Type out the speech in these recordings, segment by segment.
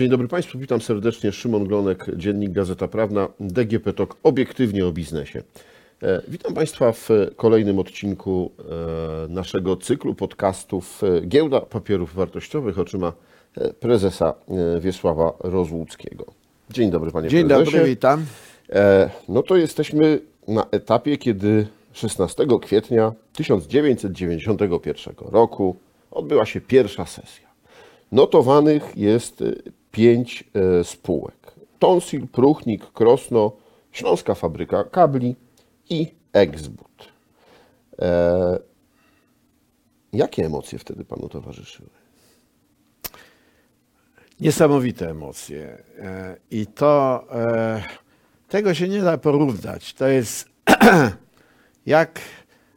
Dzień dobry Państwu, witam serdecznie. Szymon Glonek, Dziennik Gazeta Prawna, DGP TOK, obiektywnie o biznesie. E, Witam Państwa w kolejnym odcinku e, naszego cyklu podcastów e, Giełda Papierów Wartościowych oczyma prezesa Wiesława Rozłuckiego. Dzień dobry Panie Dzień Prezesie. dobry, witam. No to jesteśmy na etapie, kiedy 16 kwietnia 1991 roku odbyła się pierwsza sesja. Notowanych jest pięć e, spółek. Tonsil, Pruchnik, Krosno, Śląska Fabryka Kabli i Exbud. E, jakie emocje wtedy Panu towarzyszyły? Niesamowite emocje. E, I to e, tego się nie da porównać. To jest jak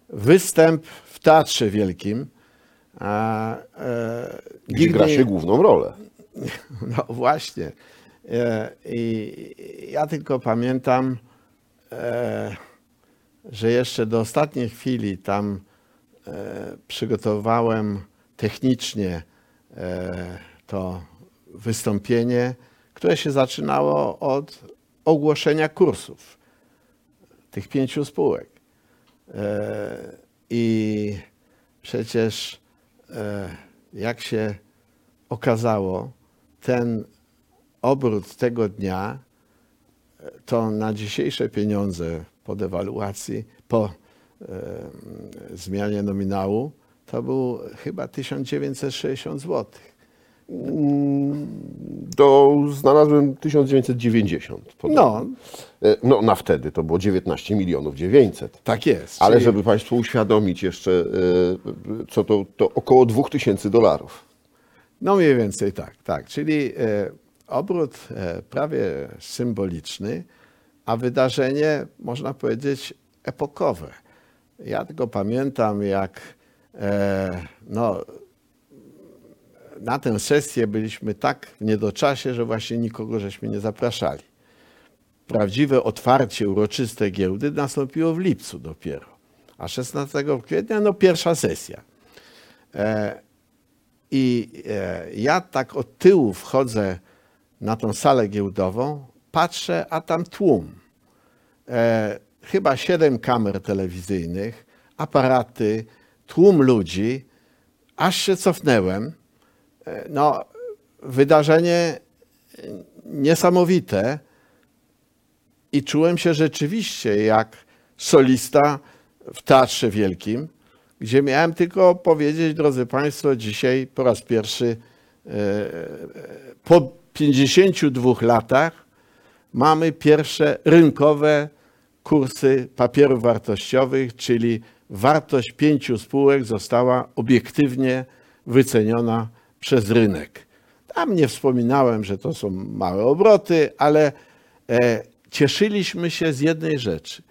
występ w Teatrze Wielkim. A, e, Gdzie gra się główną rolę. No właśnie. E, I ja tylko pamiętam, e, że jeszcze do ostatniej chwili tam e, przygotowałem technicznie to wystąpienie, które się zaczynało od ogłoszenia kursów tych pięciu spółek. I przecież jak się okazało, ten obrót tego dnia e, to na dzisiejsze pieniądze po dewaluacji, po e, zmianie nominału, to był chyba 1960 zł. To znalazłem 1990. No, E, No na wtedy to było 19 milionów 900. tak jest. Ale Czyli- żeby Państwu uświadomić jeszcze, e, co to, to około 2000 dolarów. No mniej więcej tak, tak. Czyli e, obrót e, prawie symboliczny, a wydarzenie, można powiedzieć, epokowe. Ja tylko pamiętam, jak e, no, na tę sesję byliśmy tak w niedoczasie, że właśnie nikogo żeśmy nie zapraszali. Prawdziwe otwarcie uroczyste giełdy nastąpiło w lipcu dopiero, a 16 kwietnia no pierwsza sesja. I e, ja tak od tyłu wchodzę na tą salę giełdową, patrzę, a tam tłum. E, chyba siedem kamer telewizyjnych, aparaty, tłum ludzi. Aż się cofnęłem. E, no, wydarzenie niesamowite i czułem się rzeczywiście jak solista w Teatrze Wielkim, gdzie miałem tylko powiedzieć, drodzy Państwo, dzisiaj po raz pierwszy e, po 52 latach mamy pierwsze rynkowe kursy papierów wartościowych, czyli wartość pięciu spółek została obiektywnie wyceniona przez rynek. Tam nie wspominałem, że to są małe obroty, ale e, cieszyliśmy się z jednej rzeczy,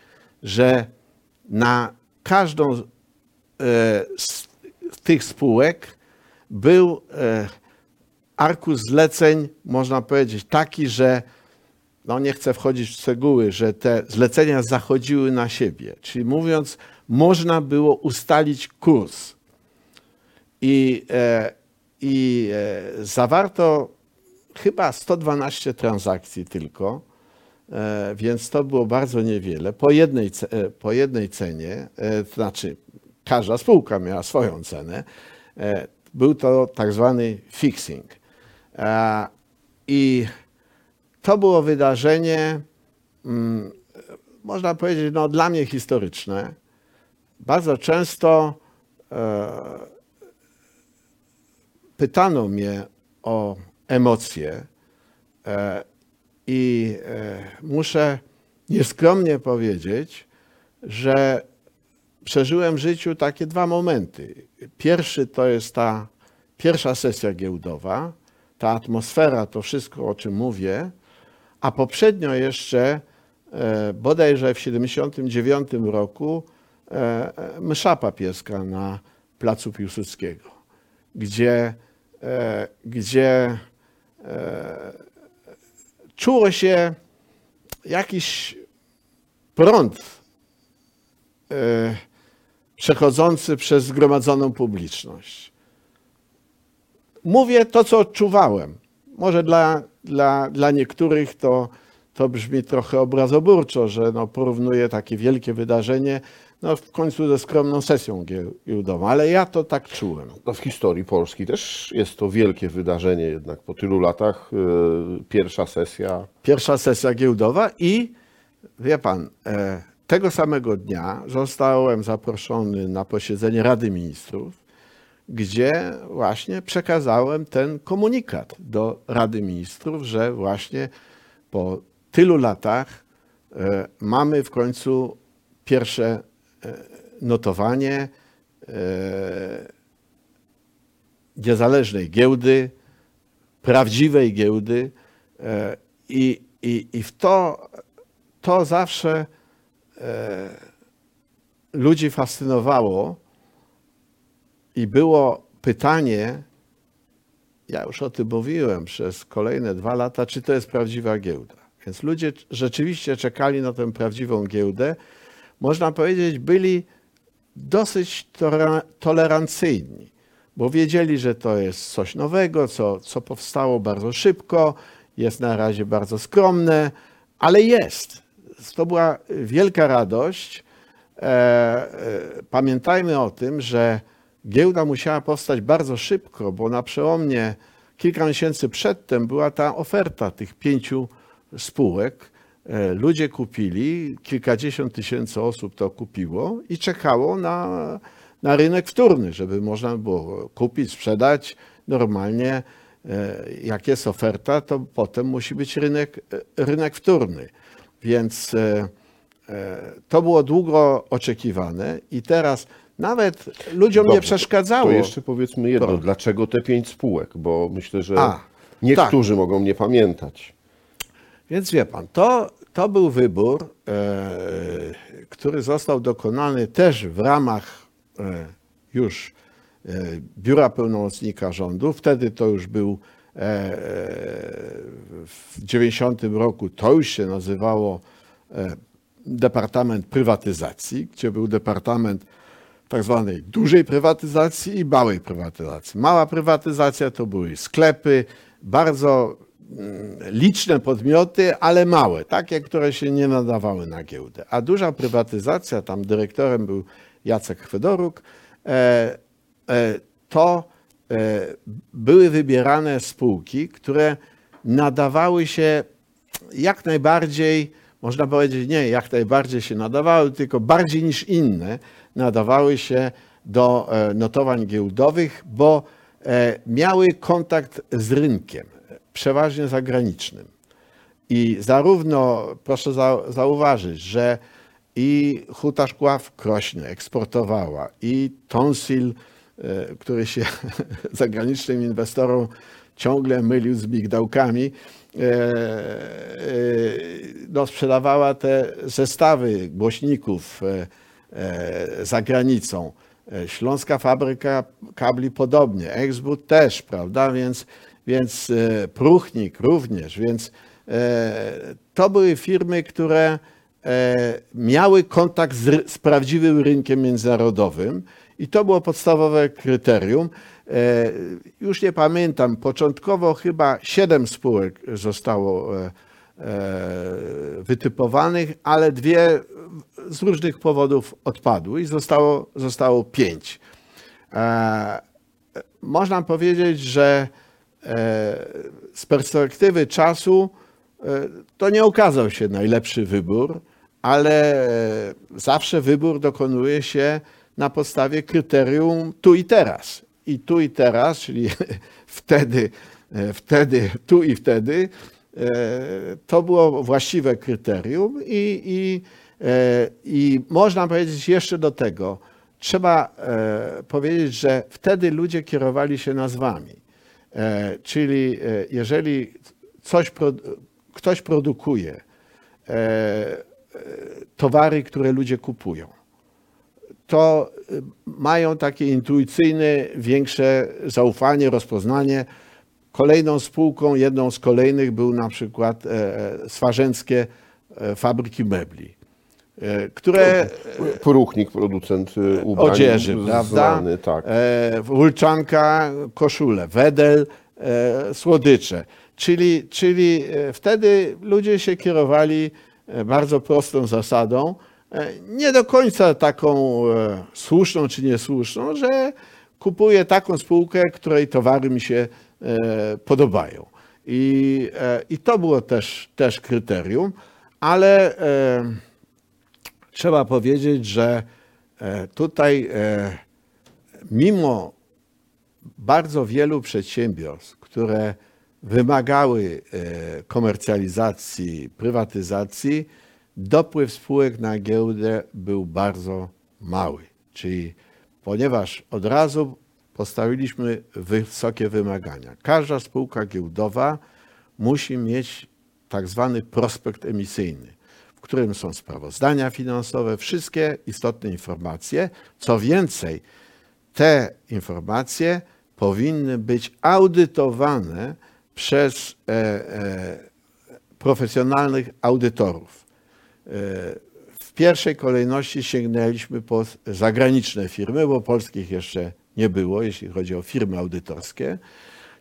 że na każdą e, z tych spółek był e, arkusz zleceń, można powiedzieć, taki, że no nie chcę wchodzić w szczegóły, że te zlecenia zachodziły na siebie. Czyli mówiąc, można było ustalić kurs. I, e, i e, zawarto chyba 112 transakcji tylko, e, więc to było bardzo niewiele. Po jednej, e, po jednej cenie, e, znaczy każda spółka miała swoją cenę, e, był to tak zwany fixing. E, I to było wydarzenie, mm, można powiedzieć, no, dla mnie historyczne. Bardzo często e, pytano mnie o emocje i muszę nieskromnie powiedzieć, że przeżyłem w życiu takie dwa momenty. Pierwszy to jest ta pierwsza sesja giełdowa, ta atmosfera, to wszystko, o czym mówię, a poprzednio jeszcze, e, bodajże w 1979 roku, e, e, msza papieska na placu Piłsudskiego, gdzie, gdzie czuło się jakiś prąd przechodzący przez zgromadzoną publiczność. Mówię to, co odczuwałem. może dla, dla, dla niektórych to, to brzmi trochę obrazoburczo, że no, porównuje takie wielkie wydarzenie no, w końcu ze skromną sesją gie- giełdową, ale ja to tak czułem. No w historii Polski też jest to wielkie wydarzenie, jednak po tylu latach e, pierwsza sesja. Pierwsza sesja giełdowa i wie pan, e, tego samego dnia zostałem zaproszony na posiedzenie Rady Ministrów, gdzie właśnie przekazałem ten komunikat do Rady Ministrów, że właśnie po tylu latach e, mamy w końcu pierwsze e, notowanie e, niezależnej giełdy, prawdziwej giełdy i, i, i w to, to zawsze ludzi fascynowało i było pytanie, ja już o tym mówiłem przez kolejne dwa lata, czy to jest prawdziwa giełda. Więc ludzie rzeczywiście czekali na tę prawdziwą giełdę. Można powiedzieć, byli dosyć tolerancyjni, bo wiedzieli, że to jest coś nowego, co, co powstało bardzo szybko, jest na razie bardzo skromne, ale jest. To była wielka radość. E, e, Pamiętajmy o tym, że giełda musiała powstać bardzo szybko, bo na przełomie kilka miesięcy przedtem była ta oferta tych pięciu spółek. E, Ludzie kupili, kilkadziesiąt tysięcy osób to kupiło i czekało na, na rynek wtórny, żeby można było kupić, sprzedać normalnie. Jak jest oferta, to potem musi być rynek, rynek wtórny. Więc e, e, to było długo oczekiwane i teraz nawet ludziom nie Dobrze, przeszkadzało. To jeszcze powiedzmy jedno, Proszę. dlaczego te pięć spółek? Bo myślę, że A, niektórzy mogą nie pamiętać. Więc wie pan, to, to był wybór, e, który został dokonany też w ramach e, już e, Biura Pełnomocnika Rządu. Wtedy to już był w 90 roku, to już się nazywało e, Departament Prywatyzacji, gdzie był Departament tak zwanej dużej prywatyzacji i małej prywatyzacji. Mała prywatyzacja to były sklepy, bardzo mm, liczne podmioty, ale małe, takie, które się nie nadawały na giełdę. A duża prywatyzacja, tam dyrektorem był Jacek Chwedoruk, e, e, to e, były wybierane spółki, które nadawały się jak najbardziej, można powiedzieć, nie jak najbardziej się nadawały, tylko bardziej niż inne nadawały się do e, notowań giełdowych, bo e, miały kontakt z rynkiem, przeważnie zagranicznym. I zarówno, proszę za, zauważyć, że i Huta Szkła w Krośnie eksportowała, i Tonsil, e, który się zagranicznym inwestorom ciągle mylił z migdałkami, e, e, no, sprzedawała te zestawy głośników e, e, za granicą. E, Śląska Fabryka Kabli podobnie, Exbud też, prawda, więc, więc e, Pruchnik również, więc e, to były firmy, które e, miały kontakt z, z prawdziwym rynkiem międzynarodowym i to było podstawowe kryterium. E, Już nie pamiętam, początkowo chyba siedem spółek zostało e, e, wytypowanych, ale dwie z różnych powodów odpadły i zostało, zostało pięć. Można powiedzieć, że z perspektywy czasu to nie okazał się najlepszy wybór, ale zawsze wybór dokonuje się na podstawie kryterium tu i teraz. I tu i teraz, czyli wtedy, e, wtedy, tu i wtedy, e, to było właściwe kryterium i, i, e, i można powiedzieć jeszcze do tego, trzeba powiedzieć, że wtedy ludzie kierowali się nazwami. Czyli jeżeli coś, ktoś produkuje towary, które ludzie kupują, to y, mają takie intuicyjne, większe zaufanie, rozpoznanie. Kolejną spółką, jedną z kolejnych był na przykład e, Swarzęckie e, Fabryki Mebli, e, które Poruchnik, producent ubrań. odzieży, prawda? Znany, tak. E, Wulczanka, koszule, Wedel, e, słodycze. Czyli, czyli e, wtedy ludzie się kierowali e, bardzo prostą zasadą, e, nie do końca taką e, słuszną czy niesłuszną, że kupuję taką spółkę, której towary mi się e, podobają. I, e, i to było też, też kryterium, ale e, trzeba powiedzieć, że e, tutaj e, mimo bardzo wielu przedsiębiorstw, które wymagały e, komercjalizacji, prywatyzacji, dopływ spółek na giełdę był bardzo mały. Czyli ponieważ od razu postawiliśmy wysokie wymagania. Każda spółka giełdowa musi mieć tak zwany prospekt emisyjny, w którym są sprawozdania finansowe, wszystkie istotne informacje. Co więcej, te informacje powinny być audytowane przez e, e, profesjonalnych audytorów. W pierwszej kolejności sięgnęliśmy po zagraniczne firmy, bo polskich jeszcze nie było, jeśli chodzi o firmy audytorskie.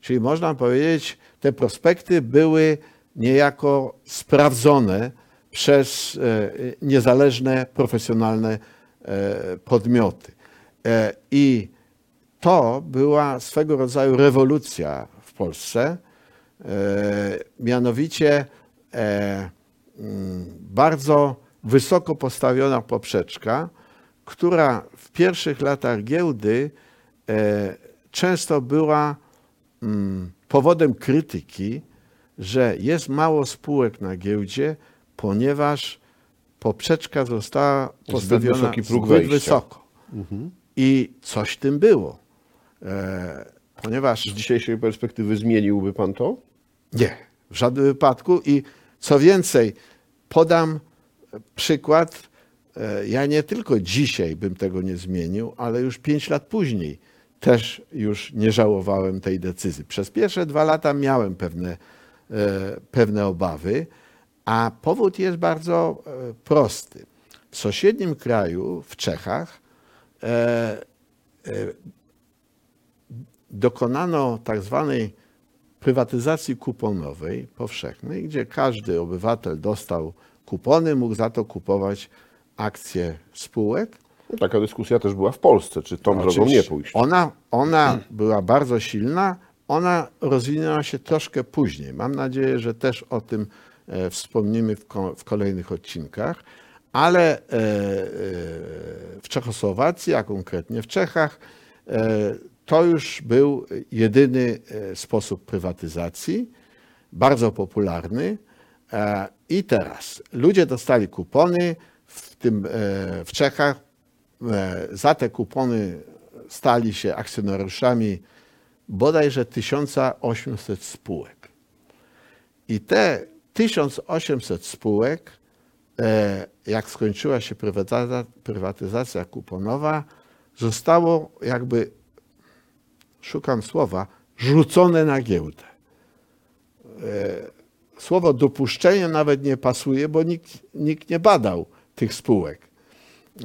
Czyli można powiedzieć, te prospekty były niejako sprawdzone przez e, niezależne, profesjonalne e, podmioty. E, I to była swego rodzaju rewolucja w Polsce. Mianowicie bardzo wysoko postawiona poprzeczka, która w pierwszych latach giełdy e, często była mm, powodem krytyki, że jest mało spółek na giełdzie, ponieważ poprzeczka została postawiona zbyt wejścia. wysoko. I coś tym było. E, ponieważ Z dzisiejszej perspektywy zmieniłby pan to? nie, w żadnym wypadku. I co więcej, podam przykład. e, Ja nie tylko dzisiaj bym tego nie zmienił, ale już pięć lat później też już nie żałowałem tej decyzji. Przez pierwsze dwa lata miałem pewne, e, pewne obawy, a powód jest bardzo e, prosty. W sąsiednim kraju, w Czechach, dokonano tak zwanej prywatyzacji kuponowej powszechnej, gdzie każdy obywatel dostał kupony, mógł za to kupować akcje spółek. No, taka dyskusja też była w Polsce, czy tą drogą nie Oczywiście. pójść. Ona, ona była bardzo silna, ona rozwinęła się troszkę później. Mam nadzieję, że też o tym e, wspomnimy w, ko- w kolejnych odcinkach, ale e, e, w Czechosłowacji, a konkretnie w Czechach, e, to już był jedyny e, sposób prywatyzacji, bardzo popularny. E, I teraz ludzie dostali kupony, w tym e, w Czechach za te kupony stali się akcjonariuszami bodajże 1800 spółek. I te 1800 spółek, jak skończyła się prywatyza- prywatyzacja kuponowa, zostało jakby, szukam słowa, rzucone na giełdę. E, Słowo dopuszczenie nawet nie pasuje, bo nikt, nikt nie badał tych spółek.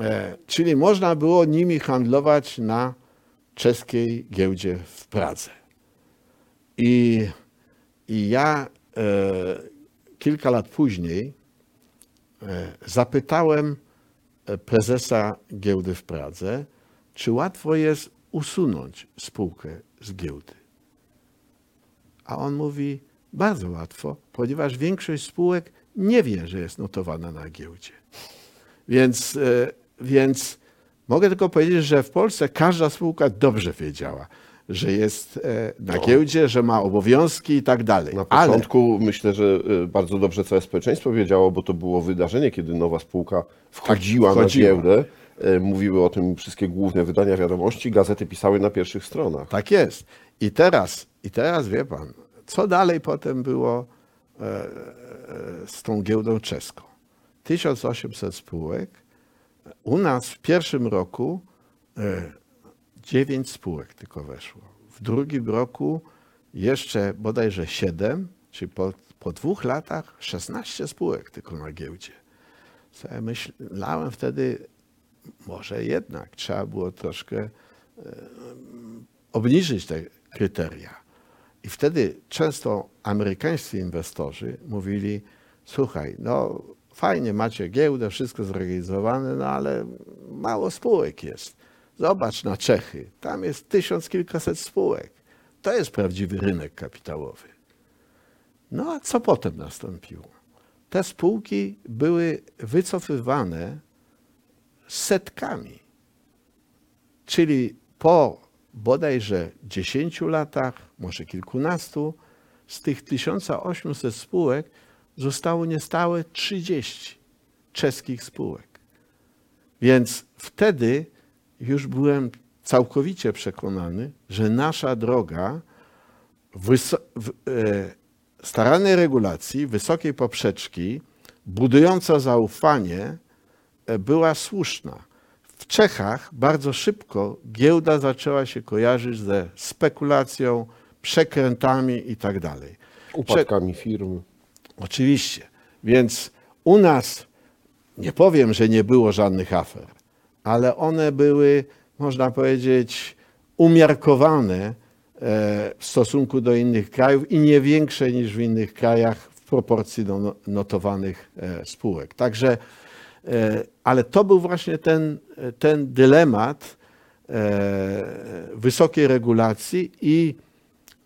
E, Czyli można było nimi handlować na czeskiej giełdzie w Pradze. I, i ja e, kilka lat później e, zapytałem prezesa giełdy w Pradze, czy łatwo jest usunąć spółkę z giełdy. A on mówi, bardzo łatwo, ponieważ większość spółek nie wie, że jest notowana na giełdzie. Więc, e, więc mogę tylko powiedzieć, że w Polsce każda spółka dobrze wiedziała, że jest e, na giełdzie, że ma obowiązki i tak dalej. Na Ale początku myślę, że y, bardzo dobrze całe społeczeństwo wiedziało, bo to było wydarzenie, kiedy nowa spółka wchodziła, Tak, wchodziła. na giełdę. Y, Mówiły o tym wszystkie główne wydania wiadomości, gazety pisały na pierwszych stronach. tak jest. I teraz, i teraz wie pan, co dalej potem było e, e, z tą giełdą czeską. 1800 spółek. U nas w pierwszym roku e, 9 spółek tylko weszło. W drugim roku jeszcze bodajże 7, czyli po, po dwóch latach 16 spółek tylko na giełdzie. Co ja myślałem wtedy, może jednak trzeba było troszkę e, obniżyć te kryteria. I wtedy często amerykańscy inwestorzy mówili: Słuchaj, no fajnie, macie giełdę, wszystko zorganizowane, no ale mało spółek jest. Zobacz na Czechy, tam jest tysiąc kilkaset spółek. To jest prawdziwy rynek kapitałowy. No a co potem nastąpiło? Te spółki były wycofywane setkami. Czyli po bodajże 10 latach, może kilkunastu, z tych 1800 spółek zostało niestałe 30 czeskich spółek. Więc wtedy już byłem całkowicie przekonany, że nasza droga w, e, starannej regulacji, wysokiej poprzeczki, budująca zaufanie, była słuszna. W Czechach bardzo szybko giełda zaczęła się kojarzyć ze spekulacją, przekrętami i tak dalej. Upadkami firm. Oczywiście. Więc u nas nie powiem, że nie było żadnych afer, ale one były, można powiedzieć, umiarkowane e, w stosunku do innych krajów i nie większe niż w innych krajach w proporcji do no- notowanych e, spółek. Także, e, ale to był właśnie ten, ten dylemat e, wysokiej regulacji i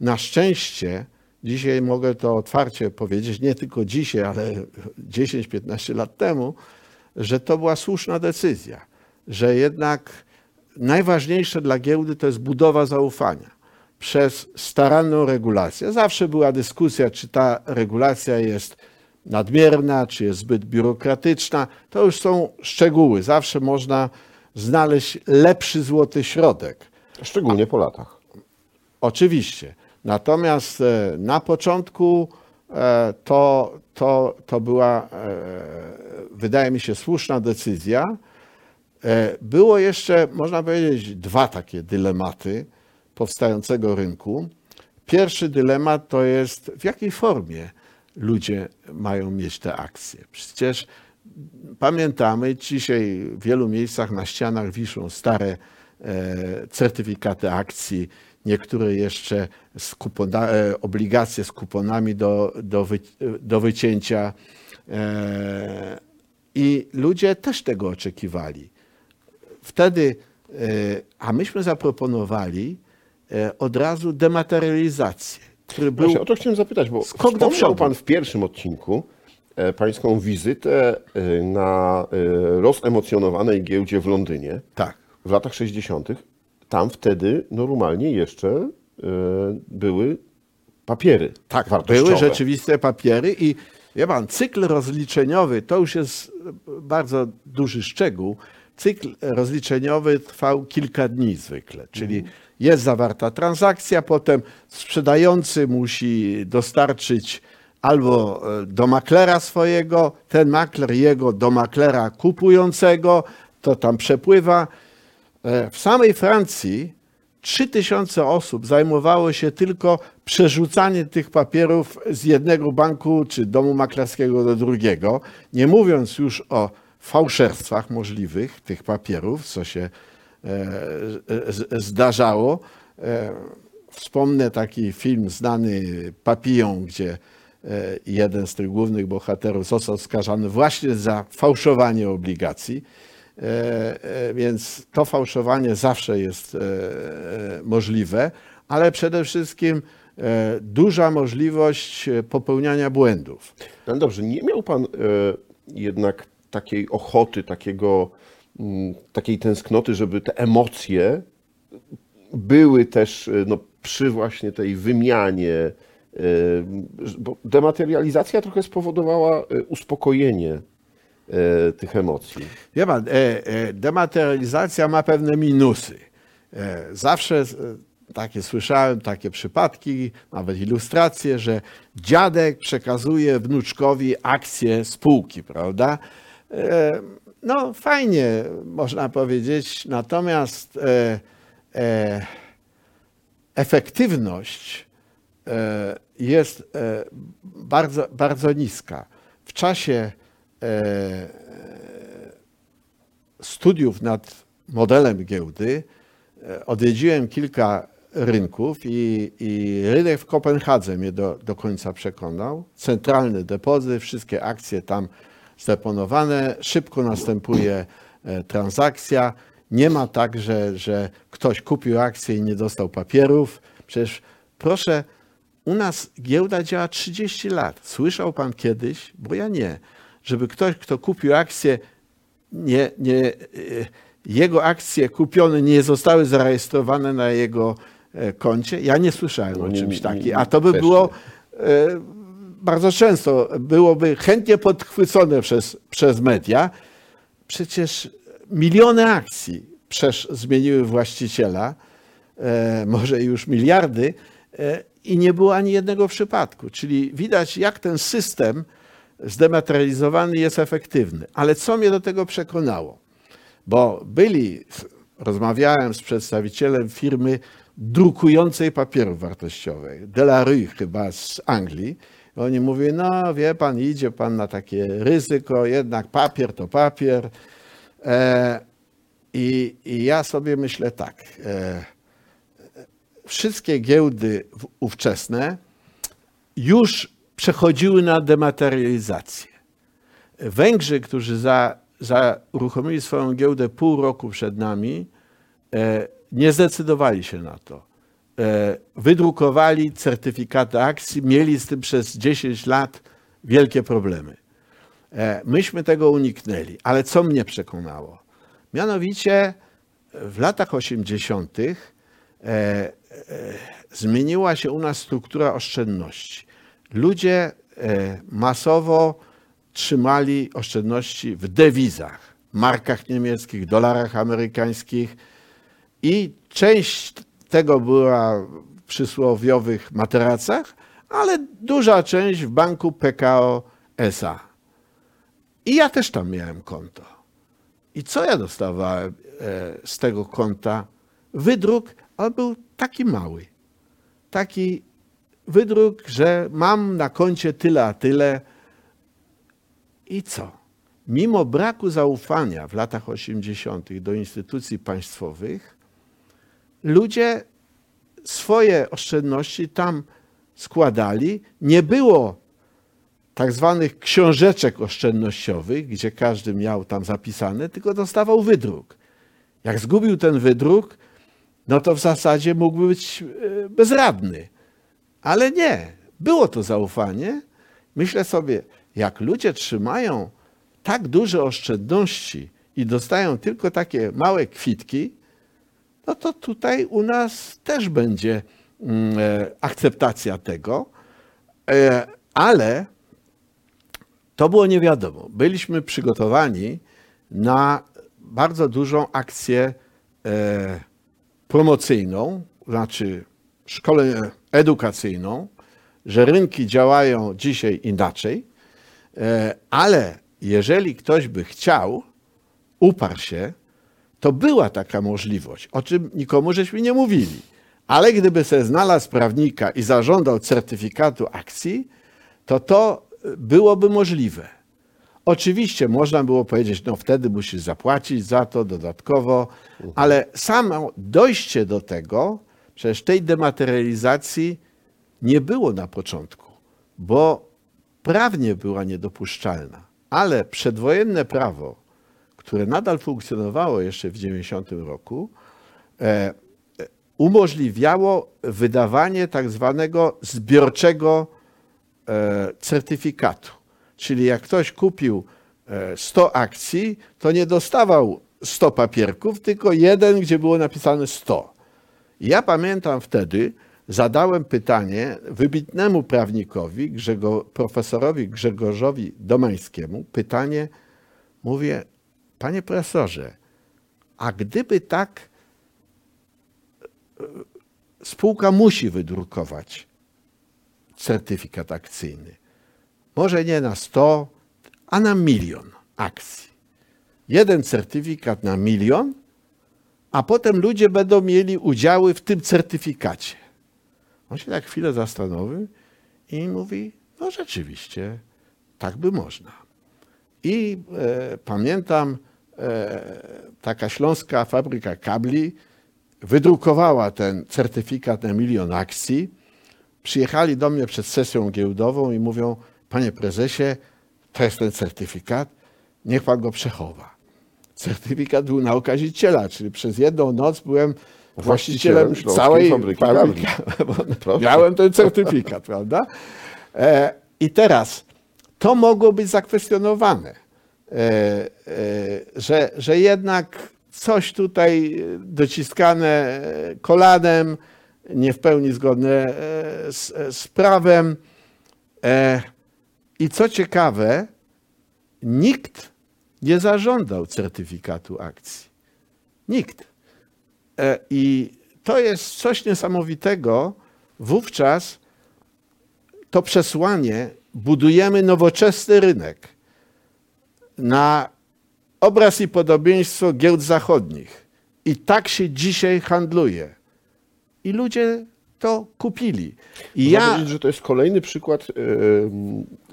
na szczęście dzisiaj mogę to otwarcie powiedzieć, nie tylko dzisiaj, ale 10-15 lat temu, że to była słuszna decyzja, że jednak najważniejsze dla giełdy to jest budowa zaufania przez staranną regulację. Zawsze była dyskusja, czy ta regulacja jest nadmierna, czy jest zbyt biurokratyczna. To już są szczegóły. Zawsze można znaleźć lepszy złoty środek. Szczególnie po latach. Oczywiście. Natomiast e, na początku e, to, to, to była, e, wydaje mi się, słuszna decyzja. Było jeszcze, można powiedzieć, dwa takie dylematy powstającego rynku. Pierwszy dylemat to jest, w jakiej formie ludzie mają mieć te akcje. Przecież pamiętamy, dzisiaj w wielu miejscach na ścianach wiszą stare e, certyfikaty akcji, niektóre jeszcze z kupona, e, obligacje z kuponami do, do, wy, do wycięcia. E, I ludzie też tego oczekiwali. Wtedy, a myśmy zaproponowali od razu dematerializację, który był... Właśnie, o to chciałem zapytać, bo Skok do przodu. Pan w pierwszym odcinku e, Pańską wizytę e, na e, rozemocjonowanej giełdzie w Londynie Tak. w latach 60. Tam wtedy normalnie jeszcze były papiery Tak, były rzeczywiste papiery i wie pan, cykl rozliczeniowy to już jest bardzo duży szczegół. Cykl rozliczeniowy trwał kilka dni zwykle, czyli jest zawarta transakcja, potem sprzedający musi dostarczyć albo e, do maklera swojego, ten makler jego do maklera kupującego, to tam przepływa. E, W samej Francji 3000 osób zajmowało się tylko przerzucaniem tych papierów z jednego banku czy domu maklerskiego do drugiego, nie mówiąc już o fałszerstwach możliwych tych papierów, co się e, z- zdarzało. E, Wspomnę taki film znany Papillon, gdzie e, jeden z tych głównych bohaterów został skazany właśnie za fałszowanie obligacji. E, e, Więc to fałszowanie zawsze jest e, e, możliwe, ale przede wszystkim e, duża możliwość e, popełniania błędów. No dobrze, nie miał Pan e, jednak takiej ochoty, takiego, mm, takiej tęsknoty, żeby te emocje były też e, no, przy właśnie tej wymianie, e, bo dematerializacja trochę spowodowała e, uspokojenie tych emocji. Wie pan, dematerializacja ma pewne minusy. Zawsze takie słyszałem, takie przypadki, nawet ilustracje, że dziadek przekazuje wnuczkowi akcje spółki, prawda? E, No fajnie, można powiedzieć, natomiast e, e, efektywność jest bardzo, bardzo niska. W czasie studiów nad modelem giełdy odwiedziłem kilka rynków i, i rynek w Kopenhadze mnie do, do końca przekonał. Centralny depozyt, wszystkie akcje tam zdeponowane, szybko następuje e, transakcja. Nie ma tak, że, że ktoś kupił akcję i nie dostał papierów. Przecież proszę, u nas giełda działa 30 lat. Słyszał pan kiedyś, bo ja nie, żeby ktoś, kto kupił akcję, nie, nie, e, jego akcje kupione nie zostały zarejestrowane na jego e, koncie. Ja nie słyszałem No o nie- czymś nie- takim. nie- A to by było e, bardzo często, byłoby chętnie podchwycone przez, przez media. Przecież miliony akcji przesz zmieniły właściciela, e, może już miliardy, e, i nie było ani jednego przypadku. Czyli widać, jak ten system zdematerializowany jest efektywny. Ale co mnie do tego przekonało? Bo byli, rozmawiałem z przedstawicielem firmy drukującej papierów wartościowych, Delarue chyba z Anglii. Oni mówią, no wie pan, idzie pan na takie ryzyko, jednak papier to papier. E, i, I ja sobie myślę tak, e, wszystkie giełdy ówczesne już przechodziły na dematerializację. Węgrzy, którzy za, za uruchomili swoją giełdę pół roku przed nami, e, nie zdecydowali się na to. E, wydrukowali certyfikaty akcji, mieli z tym przez 10 lat wielkie problemy. E, myśmy tego uniknęli, ale co mnie przekonało? Mianowicie w latach 80. E, zmieniła się u nas struktura oszczędności. Ludzie masowo trzymali oszczędności w dewizach, markach niemieckich, dolarach amerykańskich i część tego była w przysłowiowych materacach, ale duża część w banku PKO SA. I ja też tam miałem konto. I co ja dostawałem e, z tego konta? Wydruk, ale był taki mały. Taki wydruk, że mam na koncie tyle a tyle. I co? Mimo braku zaufania w latach 80. do instytucji państwowych, ludzie swoje oszczędności tam składali. Nie było tak zwanych książeczek oszczędnościowych, gdzie każdy miał tam zapisane, tylko dostawał wydruk. Jak zgubił ten wydruk, no to w zasadzie mógł być e, bezradny. Ale nie, było to zaufanie. Myślę sobie, jak ludzie trzymają tak duże oszczędności i dostają tylko takie małe kwitki, no to tutaj u nas też będzie mm, e, akceptacja tego. E, Ale to było nie wiadomo. Byliśmy przygotowani na bardzo dużą akcję e, promocyjną, znaczy szkolę edukacyjną, że rynki działają dzisiaj inaczej, ale jeżeli ktoś by chciał, uparł się, to była taka możliwość, o czym nikomu żeśmy nie mówili. Ale gdyby sobie znalazł prawnika i zażądał certyfikatu akcji, to to byłoby możliwe. Oczywiście można było powiedzieć, no wtedy musisz zapłacić za to dodatkowo, ale samo dojście do tego, przecież tej dematerializacji nie było na początku, bo prawnie była niedopuszczalna. Ale przedwojenne prawo, które nadal funkcjonowało jeszcze w 90 roku, e, e, umożliwiało wydawanie tak zwanego zbiorczego e, certyfikatu. Czyli jak ktoś kupił e, 100 akcji, to nie dostawał 100 papierków, tylko jeden, gdzie było napisane 100. I Ja pamiętam wtedy, zadałem pytanie wybitnemu prawnikowi, profesorowi Grzegorzowi Domańskiemu, pytanie, mówię, panie profesorze, a gdyby tak e, spółka musi wydrukować certyfikat akcyjny, może nie na 100, a na milion akcji. Jeden certyfikat na milion, a potem ludzie będą mieli udziały w tym certyfikacie. On się tak chwilę zastanowił i mówi, no rzeczywiście, tak by można. I e, pamiętam, taka śląska fabryka kabli wydrukowała ten certyfikat na milion akcji. Przyjechali do mnie przed sesją giełdową i mówią, panie prezesie, to jest ten certyfikat, niech pan go przechowa. Certyfikat był na okaziciela, czyli przez jedną noc byłem Właścicielem właścicielem całej Fabryki fabryki. Miałem ten certyfikat, prawda? E, I teraz to mogło być zakwestionowane, e, e, że, że jednak coś tutaj dociskane e, kolanem, nie w pełni zgodne e, z, z prawem. E, I co ciekawe, nikt nie zażądał certyfikatu akcji. Nikt. E, I to jest coś niesamowitego. Wówczas to przesłanie budujemy nowoczesny rynek na obraz i podobieństwo giełd zachodnich. I tak się dzisiaj handluje. I ludzie to kupili. I Można ja, powiedzieć, że to jest kolejny przykład e,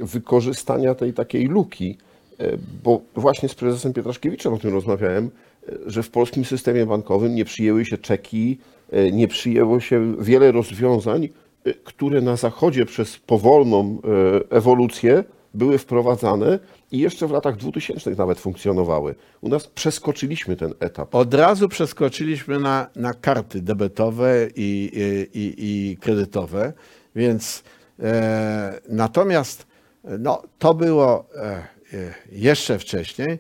wykorzystania tej takiej luki, e, bo właśnie z prezesem Pietraszkiewiczem o tym rozmawiałem, e, że w polskim systemie bankowym nie przyjęły się czeki, nie przyjęło się wiele rozwiązań, które na Zachodzie przez powolną ewolucję były wprowadzane i jeszcze w latach 2000 nawet funkcjonowały. U nas przeskoczyliśmy ten etap. Od razu przeskoczyliśmy na, na karty debetowe i, i, i, kredytowe, więc e, natomiast no, to było e, e, jeszcze wcześniej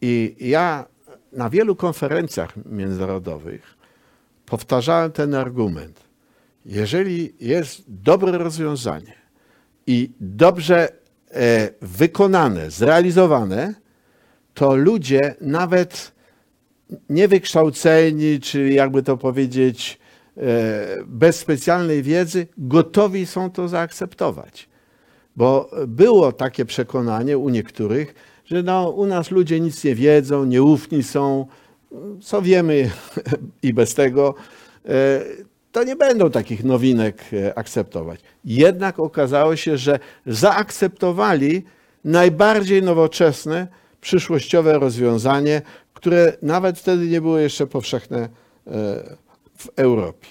i ja na wielu konferencjach międzynarodowych powtarzałem ten argument. Jeżeli jest dobre rozwiązanie i dobrze wykonane, zrealizowane, to ludzie nawet niewykształceni, czy jakby to powiedzieć, e, bez specjalnej wiedzy, gotowi są to zaakceptować. Bo było takie przekonanie u niektórych, że no, u nas ludzie nic nie wiedzą, nieufni są, co wiemy i bez tego, e, to nie będą takich nowinek e, akceptować. Jednak okazało się, że zaakceptowali najbardziej nowoczesne, przyszłościowe rozwiązanie, które nawet wtedy nie było jeszcze powszechne e, w Europie.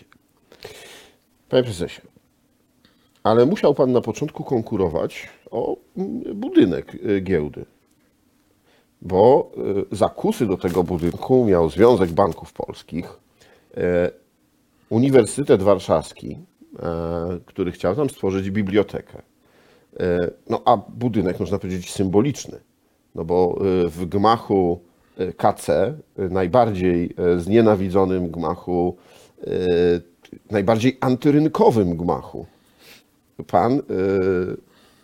Panie prezesie, ale musiał pan na początku konkurować o mm, budynek y, giełdy, bo zakusy do tego budynku miał Związek Banków Polskich, e, Uniwersytet Warszawski, e, który chciał tam stworzyć bibliotekę. E, No a budynek można powiedzieć symboliczny, no bo y, w gmachu KC, najbardziej znienawidzonym gmachu, najbardziej antyrynkowym gmachu, pan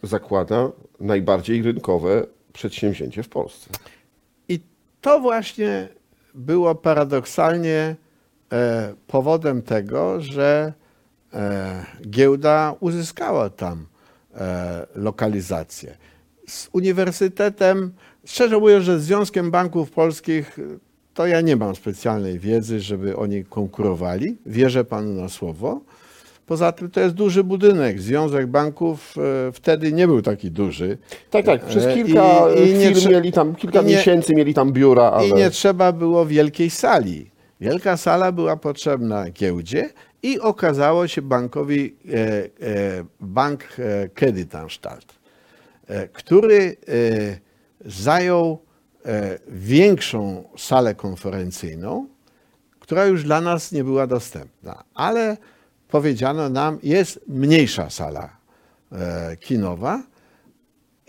zakłada najbardziej rynkowe przedsięwzięcie w Polsce. I to właśnie było paradoksalnie e, powodem tego, że e, giełda uzyskała tam e, lokalizację. Z uniwersytetem, szczerze mówiąc, że z Związkiem Banków Polskich, to ja nie mam specjalnej wiedzy, żeby oni konkurowali. Wierzę panu na słowo. Poza tym to jest duży budynek. Związek Banków e, wtedy nie był taki duży. Tak, tak, przez E, kilka i- i mieli tam, kilka nie- miesięcy mieli tam biura, ale... I nie trzeba było wielkiej sali. Wielka sala była potrzebna giełdzie i okazało się bankowi e, e, Bank e, Kreditanstalt, e, który e, zajął e, większą salę konferencyjną, która już dla nas nie była dostępna, ale powiedziano nam, jest mniejsza sala kinowa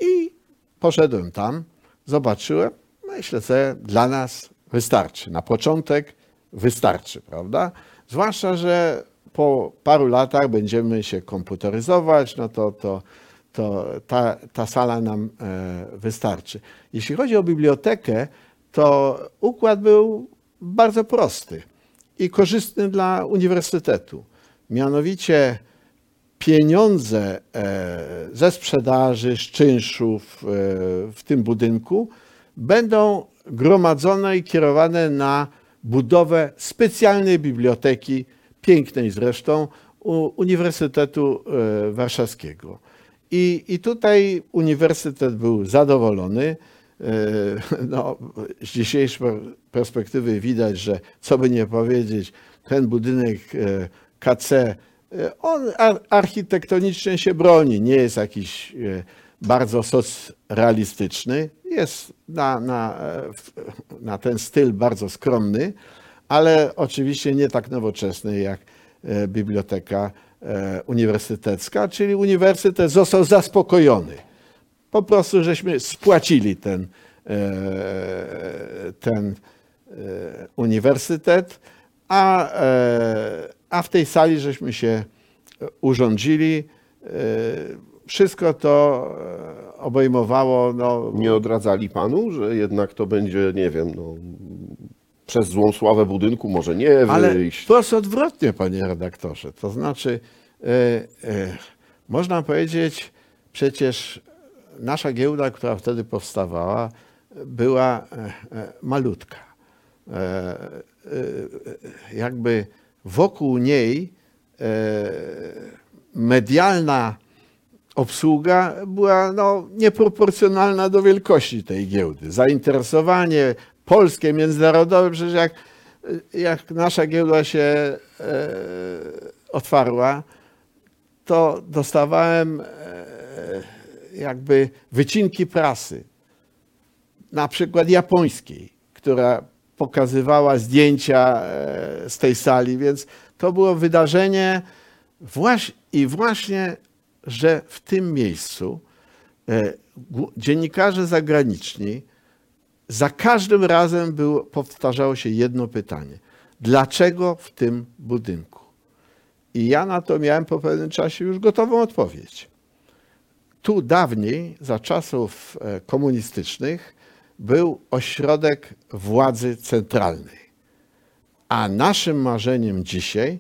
i poszedłem tam, zobaczyłem, myślę sobie, dla nas wystarczy. Na początek wystarczy, prawda? Zwłaszcza, że po paru latach będziemy się komputeryzować, no to, to, to ta, ta sala nam e, wystarczy. Jeśli chodzi o bibliotekę, to układ był bardzo prosty i korzystny dla uniwersytetu. Mianowicie pieniądze e, ze sprzedaży, z czynszów e, w tym budynku będą gromadzone i kierowane na budowę specjalnej biblioteki, pięknej zresztą, Uniwersytetu e, Warszawskiego. I, I tutaj uniwersytet był zadowolony. no, z dzisiejszej perspektywy widać, że co by nie powiedzieć, ten budynek e, KC, e, on ar- architektonicznie się broni, nie jest jakiś e, bardzo socrealistyczny, jest na, na, e, na ten styl bardzo skromny, ale oczywiście nie tak nowoczesny jak e, biblioteka e, uniwersytecka, czyli uniwersytet został zaspokojony. Po prostu żeśmy spłacili ten, ten uniwersytet, a, a w tej sali żeśmy się urządzili. E, Wszystko to e, obejmowało no, Nie odradzali panu, że jednak to będzie, nie wiem, no, przez złą sławę budynku może nie Ale wyjść. wprost odwrotnie, panie redaktorze. To znaczy, e, e, można powiedzieć, przecież nasza giełda, która wtedy powstawała, była e, e, malutka. E, e, jakby wokół niej e, medialna obsługa była no, nieproporcjonalna do wielkości tej giełdy. Zainteresowanie polskie, międzynarodowe, przecież jak, jak nasza giełda się e, otwarła, to dostawałem e, jakby wycinki prasy, na przykład japońskiej, która pokazywała zdjęcia e, z tej sali, więc to było wydarzenie właśnie, i właśnie, że w tym miejscu e, dziennikarze zagraniczni za każdym razem było, powtarzało się jedno pytanie. Dlaczego w tym budynku? I ja na to miałem po pewnym czasie już gotową odpowiedź. Tu dawniej, za czasów e, komunistycznych, był ośrodek władzy centralnej. A naszym marzeniem dzisiaj,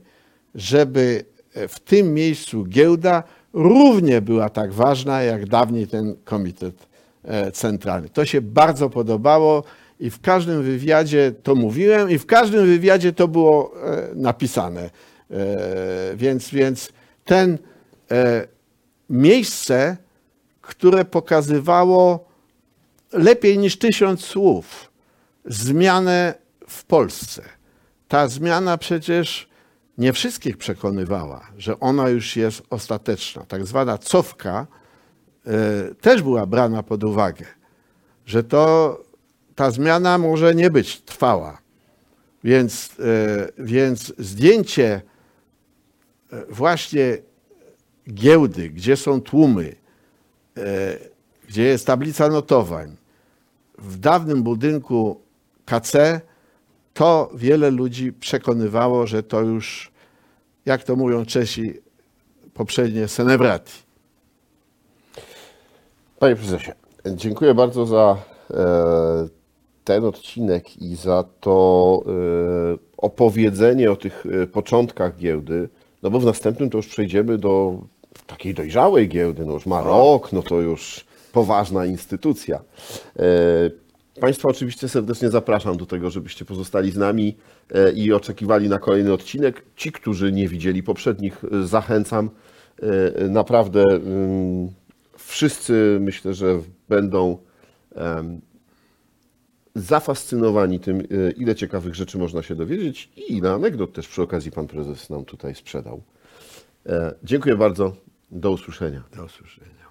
żeby e, w tym miejscu giełda równie była tak ważna, jak dawniej ten komitet e, centralny. To się bardzo podobało i w każdym wywiadzie to mówiłem i w każdym wywiadzie to było e, napisane. E, Więc, więc ten miejsce, które pokazywało lepiej niż tysiąc słów zmianę w Polsce. Ta zmiana przecież nie wszystkich przekonywała, że ona już jest ostateczna. Tak zwana cofka e, też była brana pod uwagę, że to ta zmiana może nie być trwała. Więc, e, więc zdjęcie e, właśnie giełdy, gdzie są tłumy, gdzie jest tablica notowań, w dawnym budynku KC, to wiele ludzi przekonywało, że to już, jak to mówią Czesi, poprzednie senebrati. Panie prezesie, dziękuję bardzo za e, ten odcinek i za to e, opowiedzenie o tych e, początkach giełdy, no bo w następnym to już przejdziemy do takiej dojrzałej giełdy, no już ma rok, no to już poważna instytucja. Państwa oczywiście serdecznie zapraszam do tego, żebyście pozostali z nami e, i oczekiwali na kolejny odcinek. Ci, którzy nie widzieli poprzednich, e, zachęcam. E, Naprawdę mm, wszyscy myślę, że będą zafascynowani tym, ile ciekawych rzeczy można się dowiedzieć i ile anegdot też przy okazji pan prezes nam tutaj sprzedał. Dziękuję bardzo. Do usłyszenia. Do usłyszenia.